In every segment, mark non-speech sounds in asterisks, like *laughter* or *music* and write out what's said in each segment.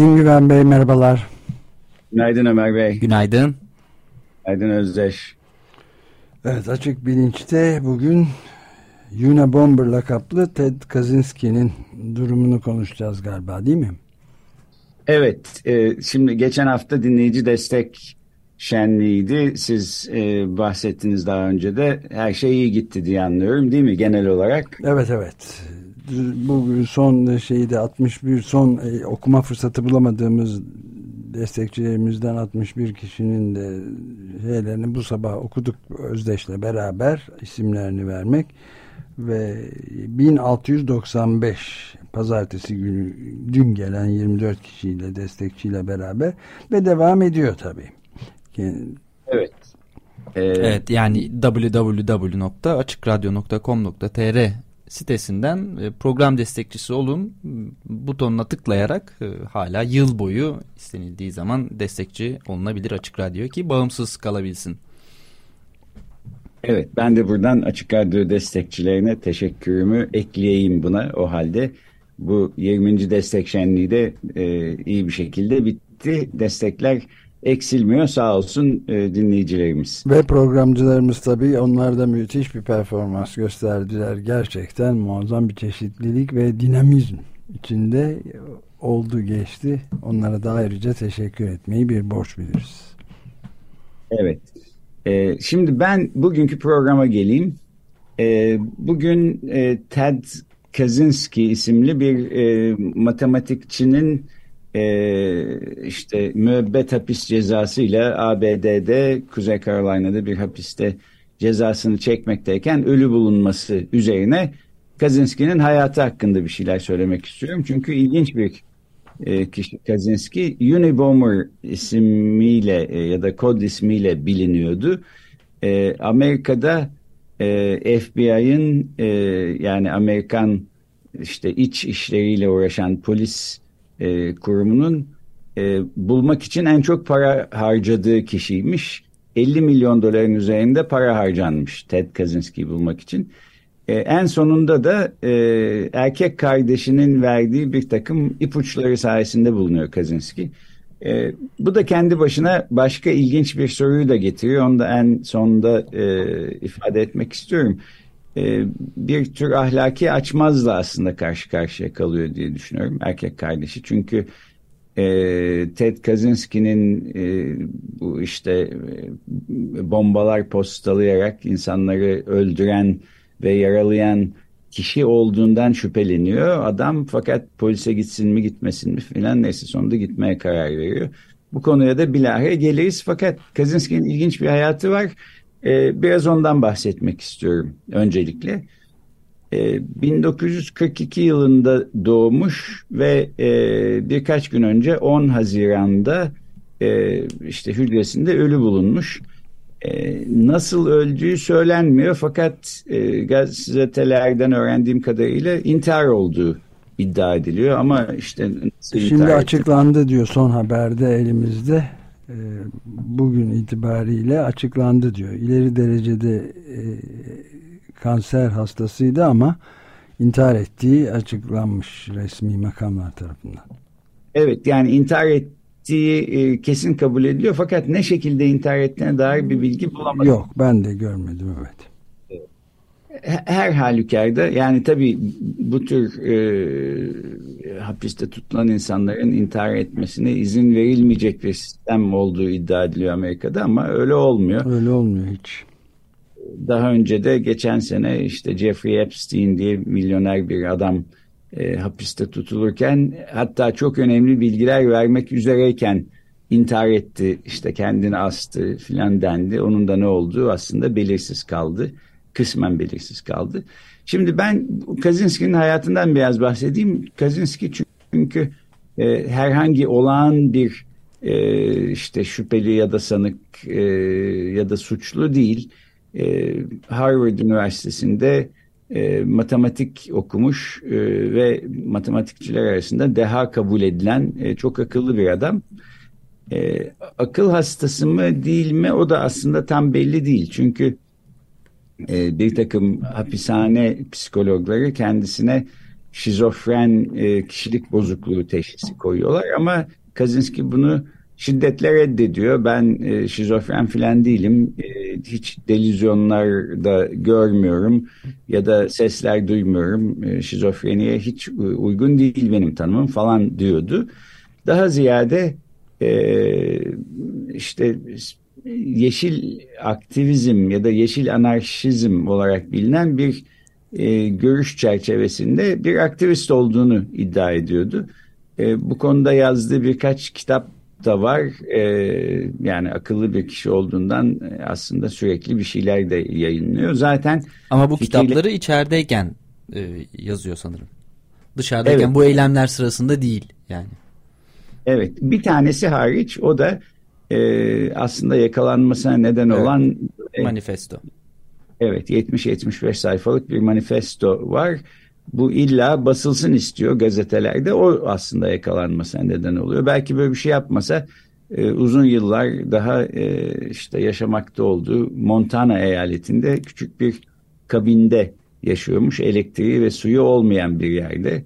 Günaydın Güven Bey, merhabalar. Günaydın Ömer Bey. Günaydın. Günaydın Özdeş. Evet, Açık Bilinç'te bugün Unabomber lakaplı Ted Kaczynski'nin durumunu konuşacağız galiba değil mi? Evet, e, şimdi geçen hafta dinleyici destek şenliğiydi. Siz e, bahsettiniz daha önce de her şey iyi gitti diye anlıyorum değil mi genel olarak? Evet evet. Bugün son şeyde 61 son e, okuma fırsatı bulamadığımız destekçilerimizden 61 kişinin de şeylerini bu sabah okuduk Özdeş'le beraber isimlerini vermek ve 1695 pazartesi günü dün gelen 24 kişiyle destekçiyle beraber ve devam ediyor tabii. Evet. Ee, evet yani www.açıkradyo.com.tr sitesinden e, program destekçisi olun butonuna tıklayarak e, hala yıl boyu istenildiği zaman destekçi olunabilir Açık Radyo ki bağımsız kalabilsin. Evet ben de buradan Açık Radyo destekçilerine teşekkürümü ekleyeyim buna o halde. Bu 20. destek şenliği de e, iyi bir şekilde bitti. Destekler eksilmiyor sağ olsun e, dinleyicilerimiz. Ve programcılarımız tabii onlar da müthiş bir performans gösterdiler. Gerçekten muazzam bir çeşitlilik ve dinamizm içinde oldu geçti. Onlara da ayrıca teşekkür etmeyi bir borç biliriz. Evet. E, şimdi ben bugünkü programa geleyim. E, bugün e, Ted Kaczynski isimli bir e, matematikçinin e, işte müebbet hapis cezası ile ABD'de Kuzey Carolina'da bir hapiste cezasını çekmekteyken ölü bulunması üzerine Kaczynski'nin hayatı hakkında bir şeyler söylemek istiyorum. Çünkü ilginç bir e, kişi Kaczynski Unabomber ismiyle e, ya da kod ismiyle biliniyordu. E, Amerika'da e, FBI'ın yani Amerikan işte iç işleriyle uğraşan polis e, kurumunun e, bulmak için en çok para harcadığı kişiymiş. 50 milyon doların üzerinde para harcanmış Ted Kaczynski'yi bulmak için. E, en sonunda da e, erkek kardeşinin verdiği bir takım ipuçları sayesinde bulunuyor Kaczynski. E, bu da kendi başına başka ilginç bir soruyu da getiriyor. Onu da en sonunda e, ifade etmek istiyorum. Bir tür ahlaki açmazla aslında karşı karşıya kalıyor diye düşünüyorum erkek kardeşi. Çünkü e, Ted Kaczynski'nin e, bu işte e, bombalar postalayarak insanları öldüren ve yaralayan kişi olduğundan şüpheleniyor adam fakat polise gitsin mi gitmesin mi filan neyse sonunda gitmeye karar veriyor. Bu konuya da bilahare geliriz fakat Kaczynski'nin ilginç bir hayatı var. E, biraz ondan bahsetmek istiyorum öncelikle. E, ee, 1942 yılında doğmuş ve e, birkaç gün önce 10 Haziran'da e, işte hücresinde ölü bulunmuş. E, nasıl öldüğü söylenmiyor fakat e, gazetelerden öğrendiğim kadarıyla intihar olduğu iddia ediliyor ama işte şimdi açıklandı diyor son haberde elimizde bugün itibariyle açıklandı diyor. İleri derecede e, kanser hastasıydı ama intihar ettiği açıklanmış resmi makamlar tarafından. Evet yani intihar ettiği e, kesin kabul ediliyor fakat ne şekilde intihar ettiğine dair bir bilgi bulamadım. Yok ben de görmedim evet her halükarda yani tabii bu tür e, hapiste tutulan insanların intihar etmesine izin verilmeyecek bir sistem olduğu iddia ediliyor Amerika'da ama öyle olmuyor. Öyle olmuyor hiç. Daha önce de geçen sene işte Jeffrey Epstein diye milyoner bir adam e, hapiste tutulurken hatta çok önemli bilgiler vermek üzereyken intihar etti işte kendini astı filan dendi. Onun da ne olduğu aslında belirsiz kaldı kısmen belirsiz kaldı. Şimdi ben Kaczynski'nin hayatından biraz bahsedeyim. Kaczynski çünkü e, herhangi olağan bir e, işte şüpheli ya da sanık e, ya da suçlu değil. E, Harvard Üniversitesi'nde e, matematik okumuş e, ve matematikçiler arasında deha kabul edilen e, çok akıllı bir adam. E, akıl hastası mı değil mi o da aslında tam belli değil. Çünkü e, bir takım hapishane psikologları kendisine şizofren e, kişilik bozukluğu teşhisi koyuyorlar ama Kazinski bunu şiddetle reddediyor. Ben e, şizofren falan değilim. E, hiç delizyonlarda görmüyorum ya da sesler duymuyorum. E, şizofreniye hiç uygun değil benim tanımım falan diyordu. Daha ziyade e, işte yeşil aktivizm ya da yeşil anarşizm olarak bilinen bir e, görüş çerçevesinde bir aktivist olduğunu iddia ediyordu. E, bu konuda yazdığı birkaç kitap da var. E, yani akıllı bir kişi olduğundan e, aslında sürekli bir şeyler de yayınlıyor. Zaten ama bu fikirle... kitapları içerideyken e, yazıyor sanırım. Dışarıdayken evet. bu eylemler sırasında değil yani. Evet, bir tanesi hariç o da e, aslında yakalanmasına neden evet. olan e, manifesto. Evet, 70-75 sayfalık bir manifesto var bu illa basılsın istiyor gazetelerde. O aslında yakalanmasına neden oluyor. Belki böyle bir şey yapmasa e, uzun yıllar daha e, işte yaşamakta olduğu Montana eyaletinde küçük bir kabinde yaşıyormuş. Elektriği ve suyu olmayan bir yerde.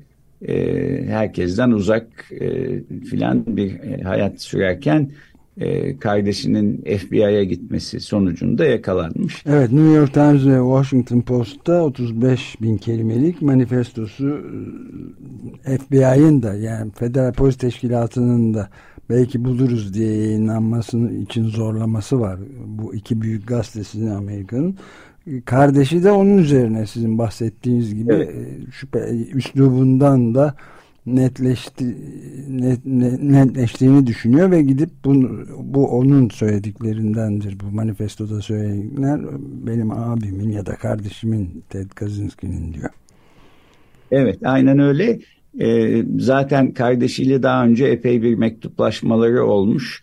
E, herkesten uzak e, filan bir e, hayat sürerken e, kardeşinin FBI'ye gitmesi sonucunda yakalanmış. Evet New York Times ve Washington Post'ta 35 bin kelimelik manifestosu e, FBI'ın da yani Federal Polis Teşkilatı'nın da belki buluruz diye yayınlanması için zorlaması var. Bu iki büyük gazetesinin Amerika'nın. Kardeşi de onun üzerine sizin bahsettiğiniz gibi evet. E, şüphe, üslubundan da netleşti net, net, netleştiğini düşünüyor ve gidip bunu, bu onun söylediklerindendir bu manifestoda söyledikler benim abimin ya da kardeşimin Ted Kaczynski'nin diyor. Evet aynen öyle. Ee, zaten kardeşiyle daha önce epey bir mektuplaşmaları olmuş.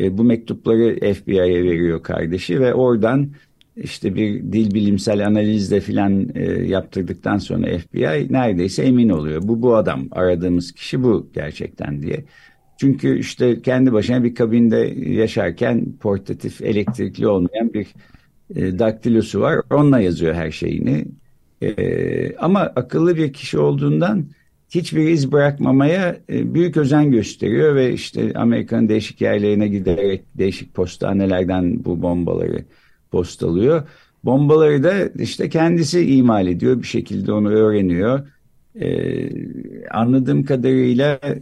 Ee, bu mektupları FBI'ye veriyor kardeşi ve oradan işte bir dil bilimsel analizde filan e, yaptırdıktan sonra FBI neredeyse emin oluyor. Bu bu adam aradığımız kişi bu gerçekten diye. Çünkü işte kendi başına bir kabinde yaşarken portatif elektrikli olmayan bir e, daktilosu var. Onunla yazıyor her şeyini. E, ama akıllı bir kişi olduğundan hiçbir iz bırakmamaya e, büyük özen gösteriyor ve işte Amerika'nın değişik yerlerine giderek değişik postanelerden bu bombaları postalıyor. Bombaları da işte kendisi imal ediyor bir şekilde onu öğreniyor. Ee, anladığım kadarıyla e,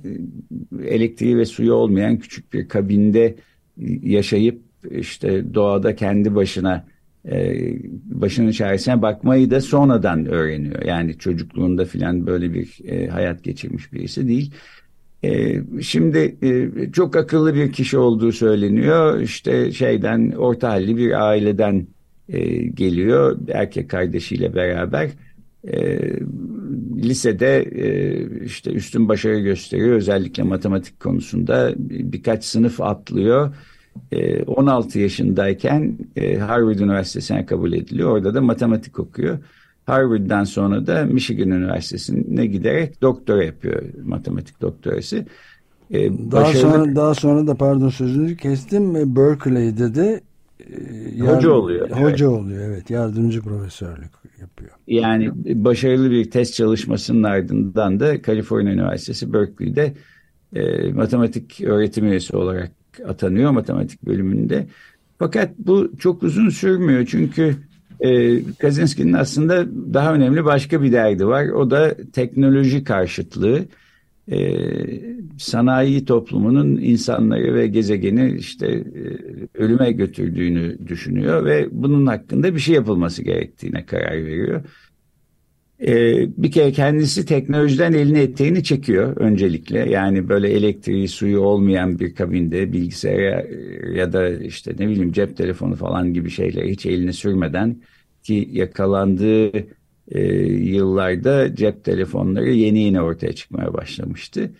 elektriği ve suyu olmayan küçük bir kabinde yaşayıp işte doğada kendi başına e, başının çaresine bakmayı da sonradan öğreniyor. Yani çocukluğunda filan böyle bir e, hayat geçirmiş birisi değil. E, şimdi e, çok akıllı bir kişi olduğu söyleniyor. İşte şeyden orta halli bir aileden e, geliyor erkek kardeşiyle beraber. E, lisede e, işte üstün başarı gösteriyor özellikle matematik konusunda birkaç sınıf atlıyor. E, 16 yaşındayken e, Harvard Üniversitesi'ne kabul ediliyor. Orada da matematik okuyor. Harvard'dan sonra da Michigan Üniversitesi'ne giderek doktora yapıyor matematik doktorası. Ee, daha başarılı... sonra daha sonra da pardon sözünü kestim Berkeley'de de e, hoca oluyor. Hoca evet. oluyor evet yardımcı profesörlük yapıyor. Yani başarılı bir test çalışmasının ardından da Kaliforniya Üniversitesi Berkeley'de e, matematik öğretim üyesi olarak atanıyor matematik bölümünde. Fakat bu çok uzun sürmüyor çünkü e, Kaczynski'nin aslında daha önemli başka bir derdi var. O da teknoloji karşıtlığı. E, sanayi toplumunun insanları ve gezegeni işte e, ölüme götürdüğünü düşünüyor ve bunun hakkında bir şey yapılması gerektiğine karar veriyor. Ee, bir kere kendisi teknolojiden elini eteğini çekiyor öncelikle. Yani böyle elektriği suyu olmayan bir kabinde bilgisayara ya da işte ne bileyim cep telefonu falan gibi şeyler hiç elini sürmeden ki yakalandığı e, yıllarda cep telefonları yeni yeni ortaya çıkmaya başlamıştı.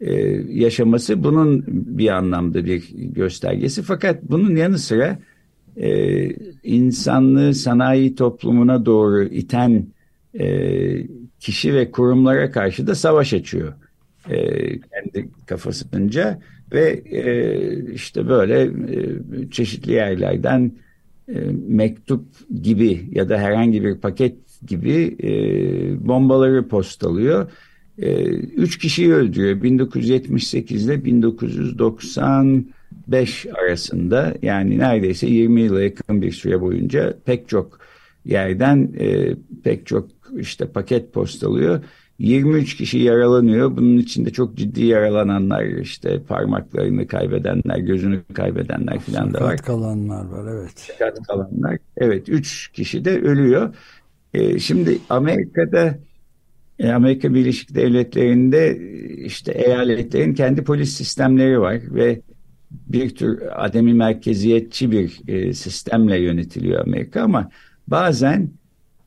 e, yaşaması bunun bir anlamda bir göstergesi. Fakat bunun yanı sıra e, insanlığı sanayi toplumuna doğru iten e, kişi ve kurumlara karşı da savaş açıyor. E, kendi kafasınca ve e, işte böyle e, çeşitli yerlerden e, mektup gibi ya da herhangi bir paket gibi e, bombaları postalıyor. E, üç kişiyi öldürüyor 1978 ile 1995 arasında yani neredeyse 20 yıla yakın bir süre boyunca pek çok yerden e, pek çok işte paket postalıyor. 23 kişi yaralanıyor. Bunun içinde çok ciddi yaralananlar, işte parmaklarını kaybedenler, gözünü kaybedenler falan da var. Sakat kalanlar var, evet. Sakat kalanlar. Evet, 3 kişi de ölüyor. E, şimdi Amerika'da e, Amerika Birleşik Devletleri'nde işte eyaletlerin kendi polis sistemleri var ve bir tür ademi merkeziyetçi bir e, sistemle yönetiliyor Amerika ama bazen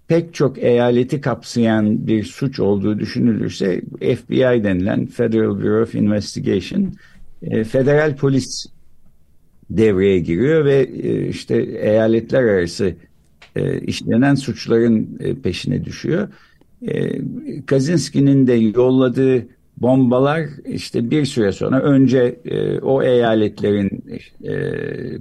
pek çok eyaleti kapsayan bir suç olduğu düşünülürse FBI denilen Federal Bureau of Investigation e, federal polis devreye giriyor ve e, işte eyaletler arası e, işlenen suçların peşine düşüyor. E, Kaczynski'nin de yolladığı bombalar işte bir süre sonra önce o eyaletlerin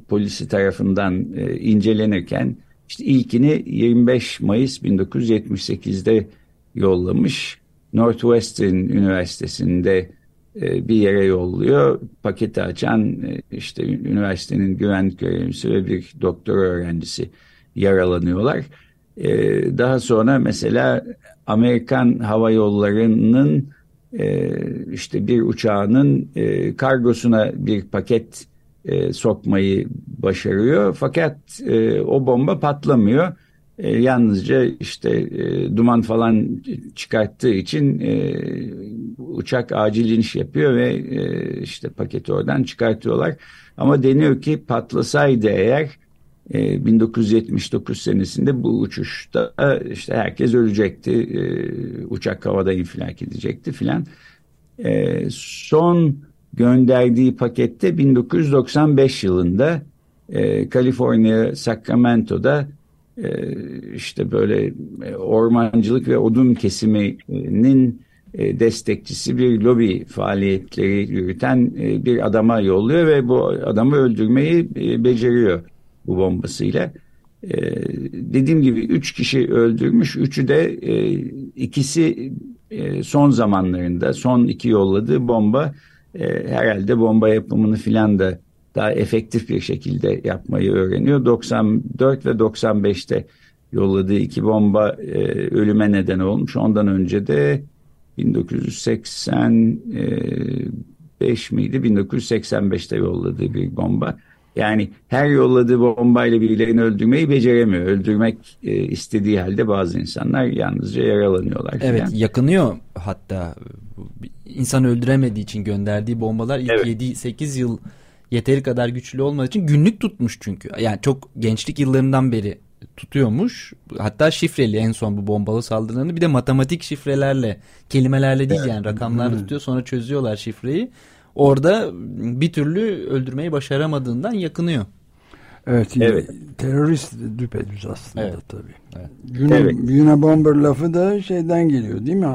polisi tarafından incelenirken işte ilkini 25 Mayıs 1978'de yollamış. Northwestern Üniversitesi'nde e, bir yere yolluyor. Paketi açan e, işte üniversitenin güvenlik görevlisi ve bir doktor öğrencisi yaralanıyorlar. E, daha sonra mesela Amerikan Hava Yolları'nın işte bir uçağının kargosuna bir paket e, sokmayı başarıyor. Fakat e, o bomba patlamıyor. E, yalnızca işte e, duman falan çıkarttığı için e, uçak acil iniş yapıyor ve e, işte paketi oradan çıkartıyorlar. Ama deniyor ki patlasaydı eğer e, 1979 senesinde bu uçuşta işte herkes ölecekti. E, uçak havada infilak edecekti filan. E, son gönderdiği pakette 1995 yılında e, Kaliforniya Sacramento'da e, işte böyle e, ormancılık ve odun kesiminin e, destekçisi bir lobi faaliyetleri yürüten e, bir adama yolluyor ve bu adamı öldürmeyi e, beceriyor bu bombasıyla. E, dediğim gibi üç kişi öldürmüş, üçü de e, ikisi e, son zamanlarında son iki yolladığı bomba e, herhalde bomba yapımını filan da daha efektif bir şekilde yapmayı öğreniyor. 94 ve 95'te yolladığı iki bomba e, ölüme neden olmuş. Ondan önce de 1985 miydi? 1985'te yolladığı bir bomba. Yani her yolladığı bombayla birilerini öldürmeyi beceremiyor. Öldürmek e, istediği halde bazı insanlar yalnızca yaralanıyorlar. Evet falan. yakınıyor hatta insan öldüremediği için gönderdiği bombalar ilk evet. 7-8 yıl yeteri kadar güçlü olmadığı için günlük tutmuş çünkü. Yani çok gençlik yıllarından beri tutuyormuş. Hatta şifreli en son bu bombalı saldırılarını bir de matematik şifrelerle kelimelerle değil yani rakamlarla tutuyor sonra çözüyorlar şifreyi. Orada bir türlü öldürmeyi başaramadığından yakınıyor. Evet, evet. terörist düpedüz aslında evet. tabii. Evet. Yuna, evet. Yuna bomber lafı da şeyden geliyor değil mi?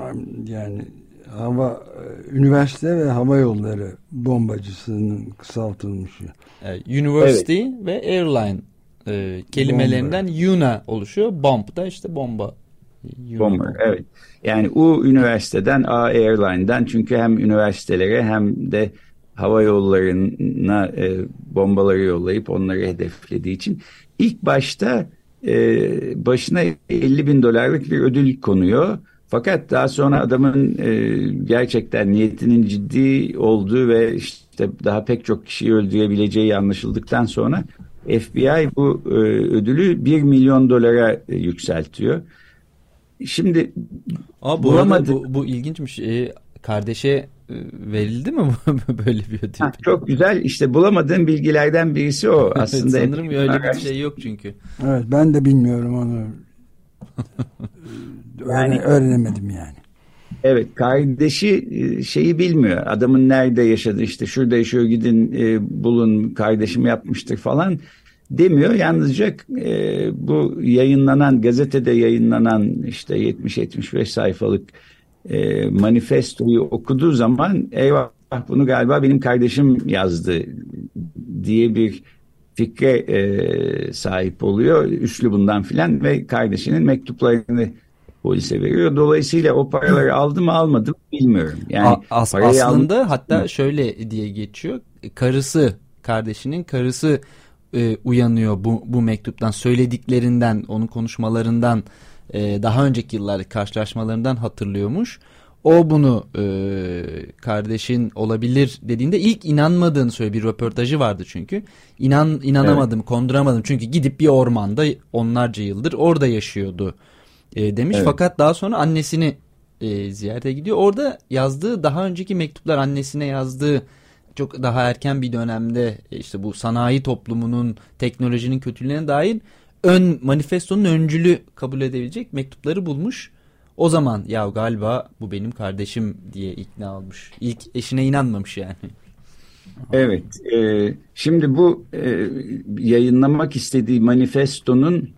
Yani hava üniversite ve hava yolları bombacısının kısaltılmışı. Evet, university evet. ve airline e, kelimelerinden Bomber. Yuna oluşuyor. Bomb da işte bomba. Bomber, evet. Yani U üniversiteden A Airline'den çünkü hem üniversitelere hem de hava yollarına e, bombaları yollayıp onları hedeflediği için ilk başta e, başına 50 bin dolarlık bir ödül konuyor. Fakat daha sonra adamın e, gerçekten niyetinin ciddi olduğu ve işte daha pek çok kişiyi öldürebileceği anlaşıldıktan sonra FBI bu e, ödülü 1 milyon dolara e, yükseltiyor. Şimdi Aa, bu bulamadı... bu, bu ilginçmiş. E, kardeşe e, verildi mi *laughs* böyle bir ödül? Ha, çok güzel. İşte bulamadığım bilgilerden birisi o. Aslında evet, sanırım öyle bir şey yok çünkü. Evet ben de bilmiyorum onu. *laughs* yani, öğrenemedim yani. Evet kardeşi e, şeyi bilmiyor. Adamın nerede yaşadı işte şurada yaşıyor gidin e, bulun kardeşim yapmıştır falan demiyor. Yalnızca e, bu yayınlanan gazetede yayınlanan işte 70-75 sayfalık e, manifestoyu okuduğu zaman eyvah bunu galiba benim kardeşim yazdı diye bir fikre e, sahip oluyor. Üslubundan filan ve kardeşinin mektuplarını polise veriyor. Dolayısıyla o paraları aldı mı almadı mı bilmiyorum. Yani As aslında aldım. hatta şöyle diye geçiyor. Karısı, kardeşinin karısı e, uyanıyor bu, bu mektuptan söylediklerinden, onun konuşmalarından e, daha önceki yıllarda karşılaşmalarından hatırlıyormuş. O bunu e, kardeşin olabilir dediğinde ilk inanmadığını söylüyor. Bir röportajı vardı çünkü. İnan inanamadım, evet. konduramadım. Çünkü gidip bir ormanda onlarca yıldır orada yaşıyordu e, demiş. Evet. Fakat daha sonra annesini e, ziyarete gidiyor. Orada yazdığı daha önceki mektuplar annesine yazdığı çok daha erken bir dönemde e, işte bu sanayi toplumunun teknolojinin kötülüğüne dair ön manifestonun öncülü kabul edebilecek mektupları bulmuş. O zaman ya galiba bu benim kardeşim diye ikna olmuş. İlk eşine inanmamış yani. Evet. E, şimdi bu e, yayınlamak istediği manifestonun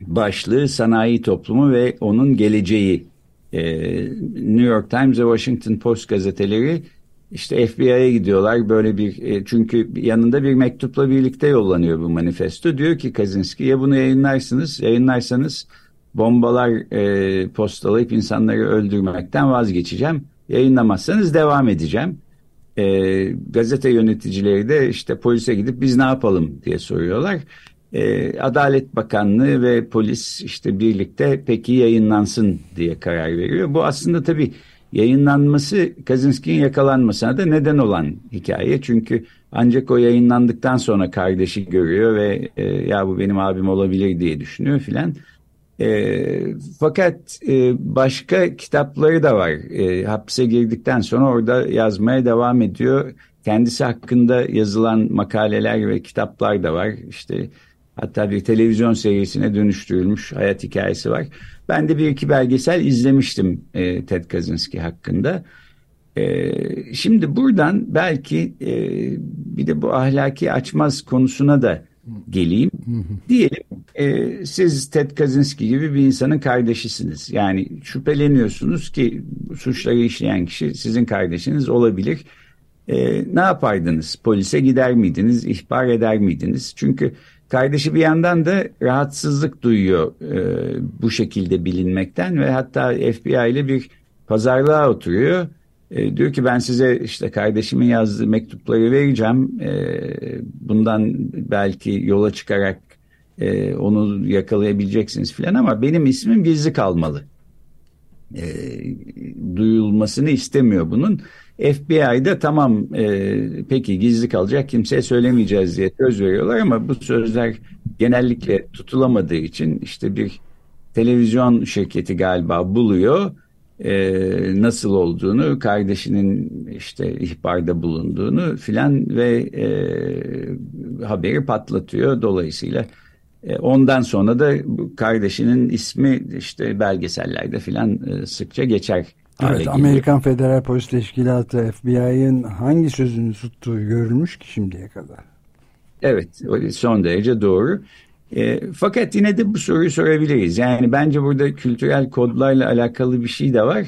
başlığı sanayi toplumu ve onun geleceği. E, New York Times ve Washington Post gazeteleri işte FBI'ye gidiyorlar böyle bir e, çünkü yanında bir mektupla birlikte yollanıyor bu manifesto. Diyor ki Kaczynski ya bunu yayınlarsınız yayınlarsanız bombalar e, postalayıp insanları öldürmekten vazgeçeceğim. Yayınlamazsanız devam edeceğim. E, gazete yöneticileri de işte polise gidip biz ne yapalım diye soruyorlar. E, Adalet Bakanlığı ve polis işte birlikte peki yayınlansın diye karar veriyor. Bu aslında tabii yayınlanması Kaczynski'nin yakalanmasına da neden olan hikaye. Çünkü ancak o yayınlandıktan sonra kardeşi görüyor ve e, ya bu benim abim olabilir diye düşünüyor filan. E, fakat e, başka kitapları da var. E, hapse girdikten sonra orada yazmaya devam ediyor. Kendisi hakkında yazılan makaleler ve kitaplar da var. İşte hatta bir televizyon serisine dönüştürülmüş hayat hikayesi var. Ben de bir iki belgesel izlemiştim e, Ted Kaczynski hakkında. E, şimdi buradan belki e, bir de bu ahlaki açmaz konusuna da geleyim. Diyelim e, siz Ted Kaczynski gibi bir insanın kardeşisiniz. Yani şüpheleniyorsunuz ki suçları işleyen kişi sizin kardeşiniz olabilir. E, ne yapardınız? Polise gider miydiniz? İhbar eder miydiniz? Çünkü kardeşi bir yandan da rahatsızlık duyuyor e, bu şekilde bilinmekten ve hatta FBI ile bir pazarlığa oturuyor. E, diyor ki ben size işte kardeşimin yazdığı mektupları vereceğim. E, bundan belki yola çıkarak e, onu yakalayabileceksiniz filan ama benim ismim gizli kalmalı. E, duyulmasını istemiyor bunun. FBI'de tamam e, peki gizli kalacak kimseye söylemeyeceğiz diye söz veriyorlar ama bu sözler genellikle tutulamadığı için işte bir televizyon şirketi galiba buluyor e, nasıl olduğunu, kardeşinin işte ihbarda bulunduğunu filan ve e, haberi patlatıyor. Dolayısıyla ondan sonra da kardeşinin ismi işte belgesellerde filan e, sıkça geçer. Evet, Amerikan Federal Polis Teşkilatı FBI'ın hangi sözünü tuttuğu görülmüş ki şimdiye kadar. Evet, son derece doğru. E, fakat yine de bu soruyu sorabiliriz. Yani bence burada kültürel kodlarla alakalı bir şey de var.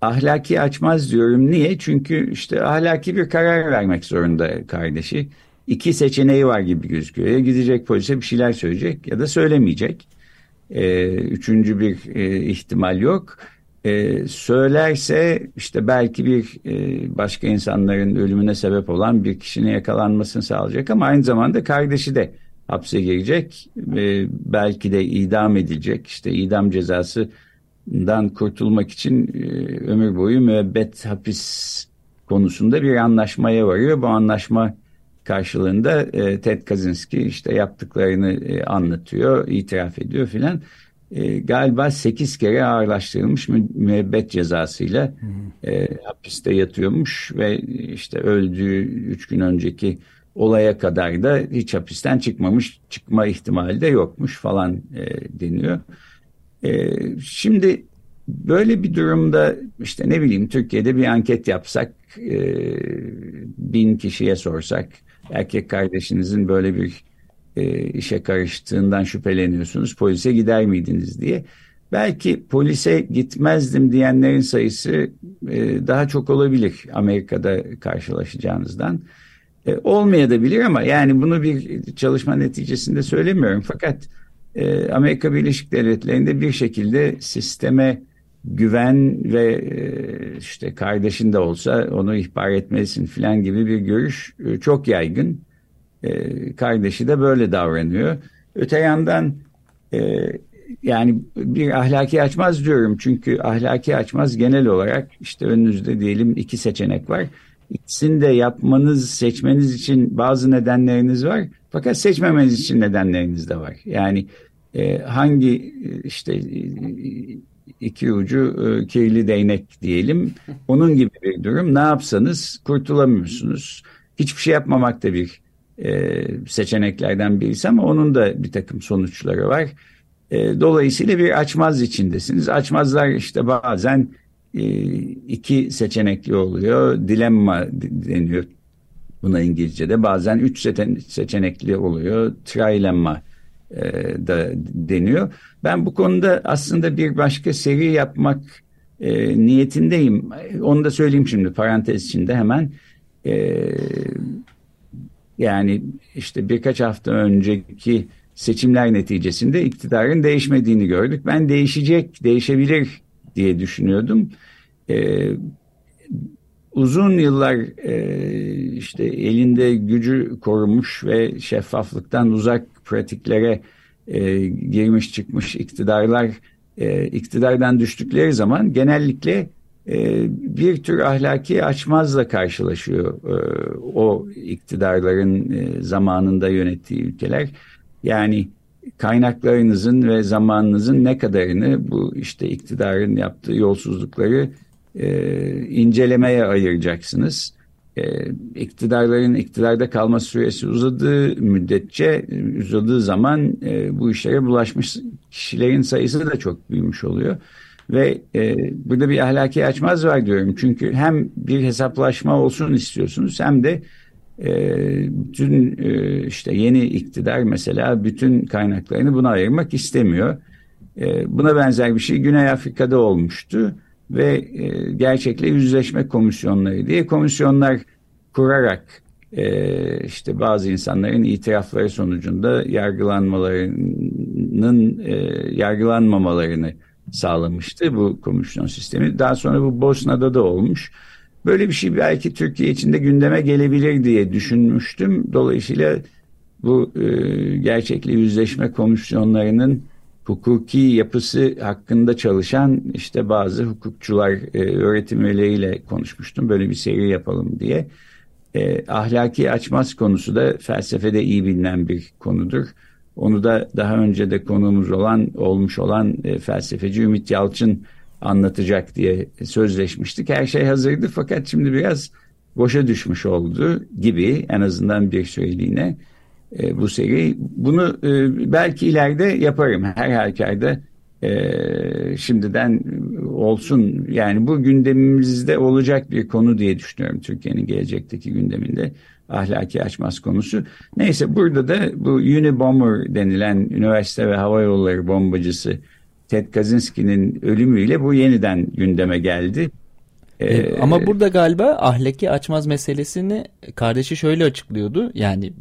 Ahlaki açmaz diyorum. Niye? Çünkü işte ahlaki bir karar vermek zorunda kardeşi. İki seçeneği var gibi gözüküyor. Ya gidecek polise bir şeyler söyleyecek ya da söylemeyecek. E, üçüncü bir e, ihtimal yok. E, söylerse işte belki bir e, başka insanların ölümüne sebep olan bir kişinin yakalanmasını sağlayacak ama aynı zamanda kardeşi de hapse girecek ve belki de idam edilecek. İşte idam cezasından kurtulmak için e, ömür boyu müebbet hapis konusunda bir anlaşmaya varıyor. Bu anlaşma karşılığında e, Ted Kaczynski işte yaptıklarını e, anlatıyor, itiraf ediyor filan. E, galiba sekiz kere ağırlaştırılmış mü, müebbet cezasıyla e, hapiste yatıyormuş ve işte öldüğü üç gün önceki olaya kadar da hiç hapisten çıkmamış, çıkma ihtimali de yokmuş falan e, deniyor. E, şimdi böyle bir durumda işte ne bileyim Türkiye'de bir anket yapsak e, bin kişiye sorsak erkek kardeşinizin böyle bir e, işe karıştığından şüpheleniyorsunuz polise gider miydiniz diye. Belki polise gitmezdim diyenlerin sayısı e, daha çok olabilir Amerika'da karşılaşacağınızdan. E, olmayabilir ama yani bunu bir çalışma neticesinde söylemiyorum. Fakat e, Amerika Birleşik Devletleri'nde bir şekilde sisteme güven ve e, işte kardeşin de olsa onu ihbar etmelisin filan gibi bir görüş e, çok yaygın. E, kardeşi de böyle davranıyor. Öte yandan yani bir ahlaki açmaz diyorum çünkü ahlaki açmaz genel olarak işte önünüzde diyelim iki seçenek var. İkisini de yapmanız, seçmeniz için bazı nedenleriniz var. Fakat seçmemeniz için nedenleriniz de var. Yani e, hangi işte iki ucu e, kirli değnek diyelim. *laughs* Onun gibi bir durum. Ne yapsanız kurtulamıyorsunuz. Hiçbir şey yapmamak da bir e, seçeneklerden birisi ama onun da bir takım sonuçları var. E, dolayısıyla bir açmaz içindesiniz. Açmazlar işte bazen e, iki seçenekli oluyor. Dilemma deniyor buna İngilizce'de. Bazen üç seçenekli oluyor. Trilemma e, da deniyor. Ben bu konuda aslında bir başka seri yapmak e, niyetindeyim. Onu da söyleyeyim şimdi parantez içinde hemen. E, yani işte birkaç hafta önceki seçimler neticesinde iktidarın değişmediğini gördük. Ben değişecek, değişebilir diye düşünüyordum. Ee, uzun yıllar e, işte elinde gücü korumuş ve şeffaflıktan uzak pratiklere e, girmiş çıkmış iktidarlar e, iktidardan düştükleri zaman genellikle e, bir tür ahlaki açmazla karşılaşıyor e, o iktidarların e, zamanında yönettiği ülkeler. Yani kaynaklarınızın ve zamanınızın ne kadarını bu işte iktidarın yaptığı yolsuzlukları e, incelemeye ayıracaksınız. E, iktidarların iktidarda kalma süresi uzadığı müddetçe uzadığı zaman e, bu işlere bulaşmış kişilerin sayısı da çok büyümüş oluyor. Ve e, burada bir ahlaki açmaz var diyorum. Çünkü hem bir hesaplaşma olsun istiyorsunuz hem de e, bütün e, işte yeni iktidar mesela bütün kaynaklarını buna ayırmak istemiyor. E, buna benzer bir şey Güney Afrika'da olmuştu ve e, gerçekle yüzleşme komisyonları diye komisyonlar kurarak e, işte bazı insanların itirafları sonucunda yargılanmalarının e, yargılanmamalarını sağlamıştı bu komisyon sistemi. Daha sonra bu Bosna'da da olmuş. Böyle bir şey belki Türkiye içinde gündeme gelebilir diye düşünmüştüm. Dolayısıyla bu e, gerçekle yüzleşme komisyonlarının hukuki yapısı hakkında çalışan işte bazı hukukçular, e, öğretim üyeleriyle konuşmuştum. Böyle bir seri yapalım diye. E, ahlaki açmaz konusu da felsefede iyi bilinen bir konudur. Onu da daha önce de konuğumuz olan olmuş olan e, felsefeci Ümit Yalçın anlatacak diye sözleşmiştik. Her şey hazırdı fakat şimdi biraz boşa düşmüş oldu gibi en azından bir süreliğine e, bu seri. Bunu e, belki ileride yaparım her halükarda e, şimdiden olsun yani bu gündemimizde olacak bir konu diye düşünüyorum Türkiye'nin gelecekteki gündeminde ahlaki açmaz konusu. Neyse burada da bu Unabomber denilen üniversite ve hava yolları bombacısı Ted Kaczynski'nin ölümüyle bu yeniden gündeme geldi. Ee, Ama burada galiba ahlaki açmaz meselesini kardeşi şöyle açıklıyordu. Yani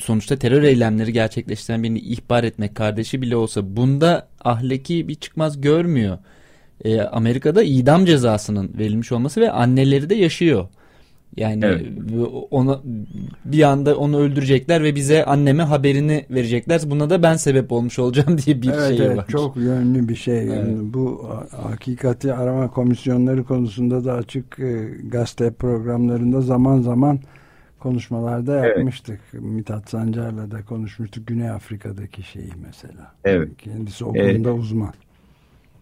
sonuçta terör eylemleri gerçekleştiren birini ihbar etmek kardeşi bile olsa bunda ahlaki bir çıkmaz görmüyor. Ee, Amerika'da idam cezasının verilmiş olması ve anneleri de yaşıyor. Yani evet. ona bir anda onu öldürecekler ve bize anneme haberini verecekler. Buna da ben sebep olmuş olacağım *laughs* diye bir evet, şey evet, var. Çok yönlü bir şey. Evet. Yani bu hakikati arama komisyonları konusunda da açık e, gazete programlarında zaman zaman konuşmalarda yapmıştık. Evet. Mithat Sancar'la da konuşmuştuk. Güney Afrika'daki şeyi mesela. Evet. Kendisi o konuda evet. uzman.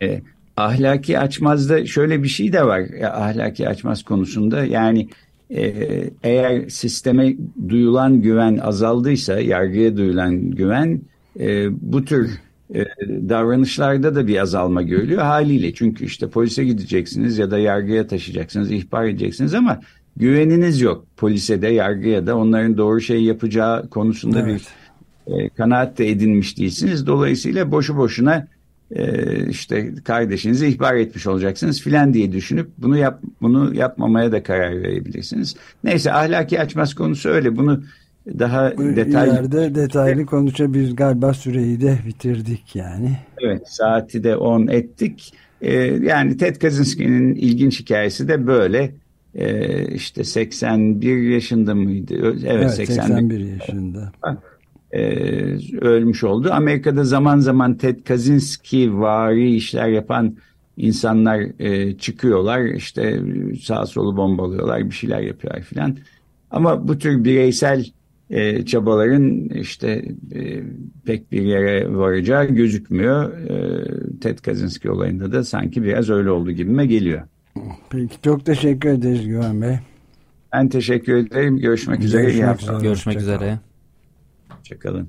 Evet. Ahlaki açmazda şöyle bir şey de var. Ahlaki açmaz konusunda yani ee, eğer sisteme duyulan güven azaldıysa, yargıya duyulan güven e, bu tür e, davranışlarda da bir azalma görülüyor haliyle. Çünkü işte polise gideceksiniz ya da yargıya taşıyacaksınız, ihbar edeceksiniz ama güveniniz yok polise de yargıya da onların doğru şey yapacağı konusunda evet. bir e, kanaat de edinmiş değilsiniz. Dolayısıyla boşu boşuna e, işte kardeşinizi ihbar etmiş olacaksınız filan diye düşünüp bunu yap bunu yapmamaya da karar verebilirsiniz. Neyse ahlaki açmaz konusu öyle. Bunu daha Bu detaylı ileride detaylı konuşabiliriz galiba süreyi de bitirdik yani. Evet saati de 10 ettik. Ee, yani Ted Kaczynski'nin ilginç hikayesi de böyle. Ee, işte 81 yaşında mıydı? Evet, evet 81, 81 yaşında. Ee, ölmüş oldu. Amerika'da zaman zaman Ted Kaczynski vari işler yapan insanlar e, çıkıyorlar. İşte sağ solu bombalıyorlar, bir şeyler yapıyorlar filan. Ama bu tür bireysel e, çabaların işte e, pek bir yere varacağı gözükmüyor. E, Ted Kaczynski olayında da sanki biraz öyle oldu gibime geliyor. Peki çok teşekkür ederiz Güven Bey. Ben teşekkür ederim. Görüşmek, Görüşmek üzere. Görüşmek üzere. Hoşçakalın.